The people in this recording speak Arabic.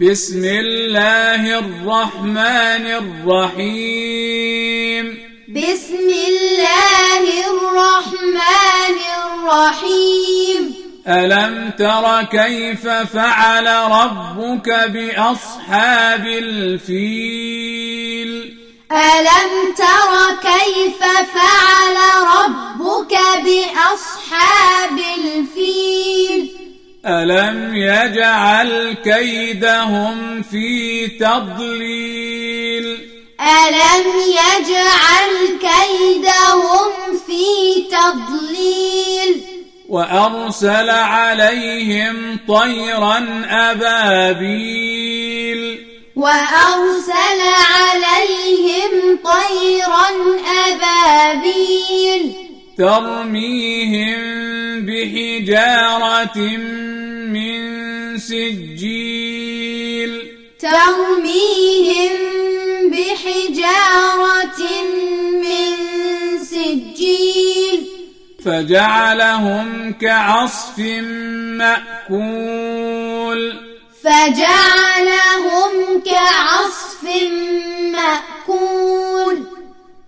بسم الله الرحمن الرحيم. بسم الله الرحمن الرحيم. ألم تر كيف فعل ربك بأصحاب الفيل؟ ألم تر كيف فعل ألم يجعل كيدهم في تضليل ألم يجعل كيدهم في تضليل وأرسل عليهم طيرا أبابيل وأرسل عليهم طيرا أبابيل ترميهم بحجارة من سجيل. ترميهم بحجارة من سجيل. فجعلهم كعصف مأكول. فجعل